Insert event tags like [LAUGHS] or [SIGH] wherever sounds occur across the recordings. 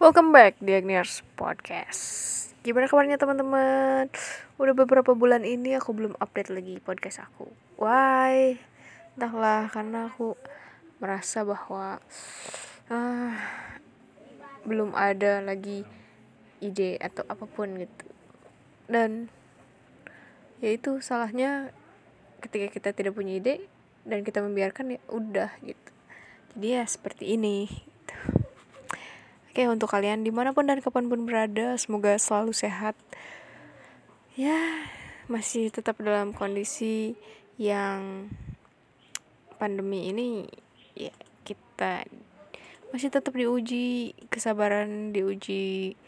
Welcome back di Agniars Podcast. Gimana kabarnya teman-teman? Udah beberapa bulan ini aku belum update lagi podcast aku. Why? Entahlah karena aku merasa bahwa uh, Belum ada lagi ide atau apa pun gitu. Dan ya itu salahnya ketika kita tidak punya ide dan kita membiarkan ya udah gitu. Jadi ya seperti ini Oke untuk kalian di mana pun dan kapan pun berada semoga selalu sehat. Ya masih tetap dalam kondisi yang pandemi ini ya kita masih tetap diuji kesabaran diuji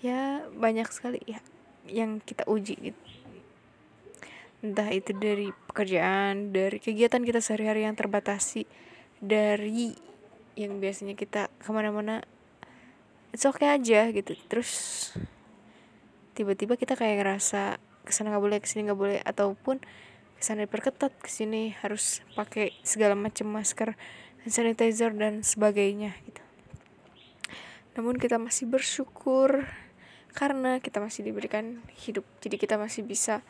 ya banyak sekali ya yang kita uji gitu. Entah itu dari pekerjaan dari kegiatan kita sehari-hari yang terbatasi dari yang biasanya kita ke mana-mana it's okay aja gitu. Terus tiba-tiba kita kayak ngerasa ke sana nggak boleh ke sini nggak boleh ataupun ke sana diperketat ke sini harus pakai segala macam masker hand sanitizer dan sebagainya gitu. Namun kita masih bersyukur karena kita masih diberikan hidup. Jadi kita masih bisa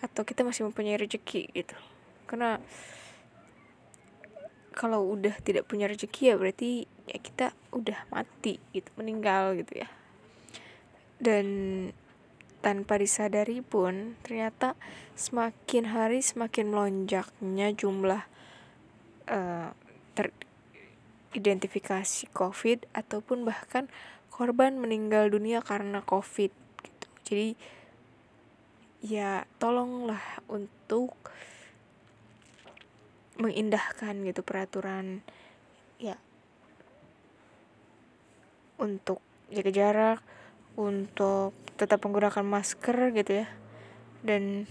atau kita masih mempunyai rezeki gitu. Karena kalau udah tidak punya rezeki ya berarti ya kita udah mati gitu meninggal gitu ya dan tanpa disadari pun ternyata semakin hari semakin melonjaknya jumlah uh, teridentifikasi COVID ataupun bahkan korban meninggal dunia karena COVID gitu. Jadi ya tolonglah untuk mengindahkan gitu peraturan ya untuk jaga jarak untuk tetap menggunakan masker gitu ya. Dan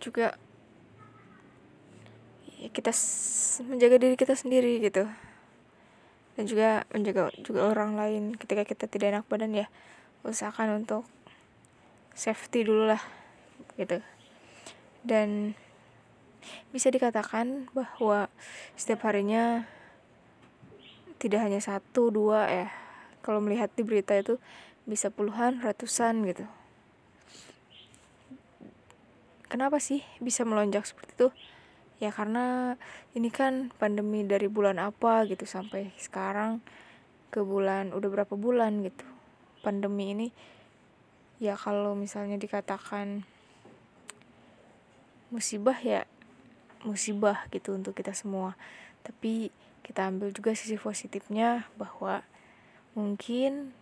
juga ya kita menjaga diri kita sendiri gitu. Dan juga menjaga juga orang lain ketika kita tidak enak badan ya usahakan untuk safety dulu lah gitu. Dan bisa dikatakan bahwa setiap harinya tidak hanya satu dua ya. Kalau melihat di berita itu bisa puluhan ratusan gitu. Kenapa sih bisa melonjak seperti itu? Ya karena ini kan pandemi dari bulan apa gitu sampai sekarang ke bulan udah berapa bulan gitu pandemi ini. Ya kalau misalnya dikatakan musibah ya musibah gitu untuk kita semua. Tapi kita ambil juga sisi positifnya bahwa mungkin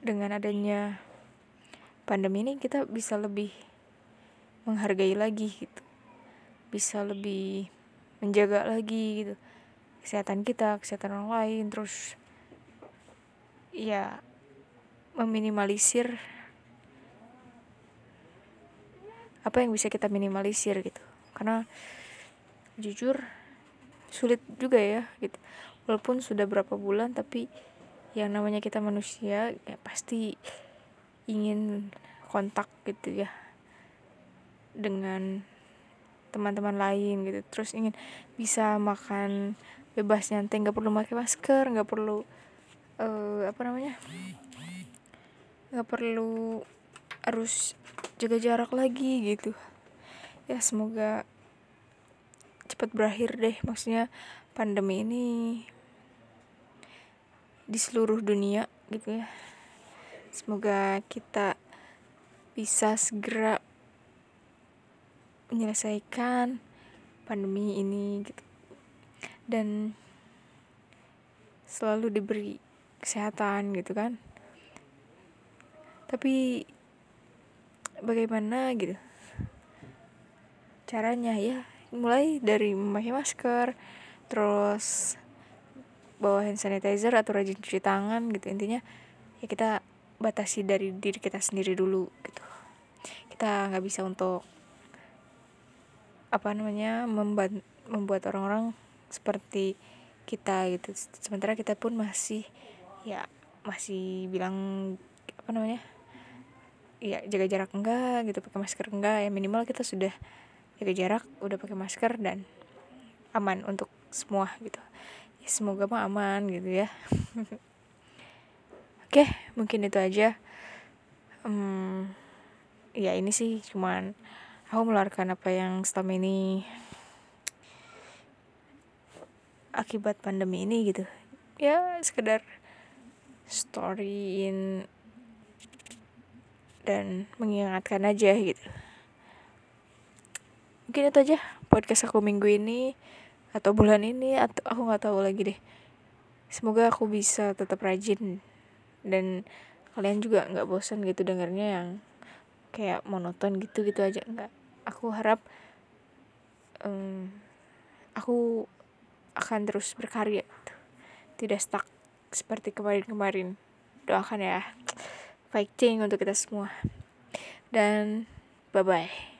dengan adanya pandemi ini kita bisa lebih menghargai lagi gitu. Bisa lebih menjaga lagi gitu kesehatan kita kesehatan orang lain terus ya meminimalisir apa yang bisa kita minimalisir gitu. Karena jujur sulit juga ya gitu. Walaupun sudah berapa bulan tapi yang namanya kita manusia ya pasti ingin kontak gitu ya dengan teman-teman lain gitu. Terus ingin bisa makan bebas nyantai nggak perlu pakai masker nggak perlu uh, apa namanya nggak perlu harus jaga jarak lagi gitu. Ya semoga cepat berakhir deh maksudnya pandemi ini di seluruh dunia gitu ya. Semoga kita bisa segera menyelesaikan pandemi ini gitu. Dan selalu diberi kesehatan gitu kan. Tapi bagaimana gitu. Caranya ya mulai dari memakai masker terus bawa hand sanitizer atau rajin cuci tangan gitu. Intinya ya kita batasi dari diri kita sendiri dulu gitu. Kita nggak bisa untuk apa namanya membuat membuat orang-orang seperti kita gitu. Sementara kita pun masih ya masih bilang apa namanya ya jaga jarak enggak gitu pakai masker enggak ya minimal kita sudah jaga jarak udah pakai masker dan aman untuk semua gitu. Ya semoga mah aman gitu ya. [LAUGHS] Oke mungkin itu aja. Hmm, ya ini sih cuman aku meluarkan apa yang selama ini akibat pandemi ini gitu. Ya sekedar storyin dan mengingatkan aja gitu. Mungkin itu aja podcast aku minggu ini atau bulan ini atau aku nggak tahu lagi deh. Semoga aku bisa tetap rajin dan kalian juga nggak bosan gitu dengarnya yang kayak monoton gitu gitu aja. Nggak. Aku harap um, aku akan terus berkarya tidak stuck seperti kemarin-kemarin. Doakan ya fighting untuk kita semua. Dan bye bye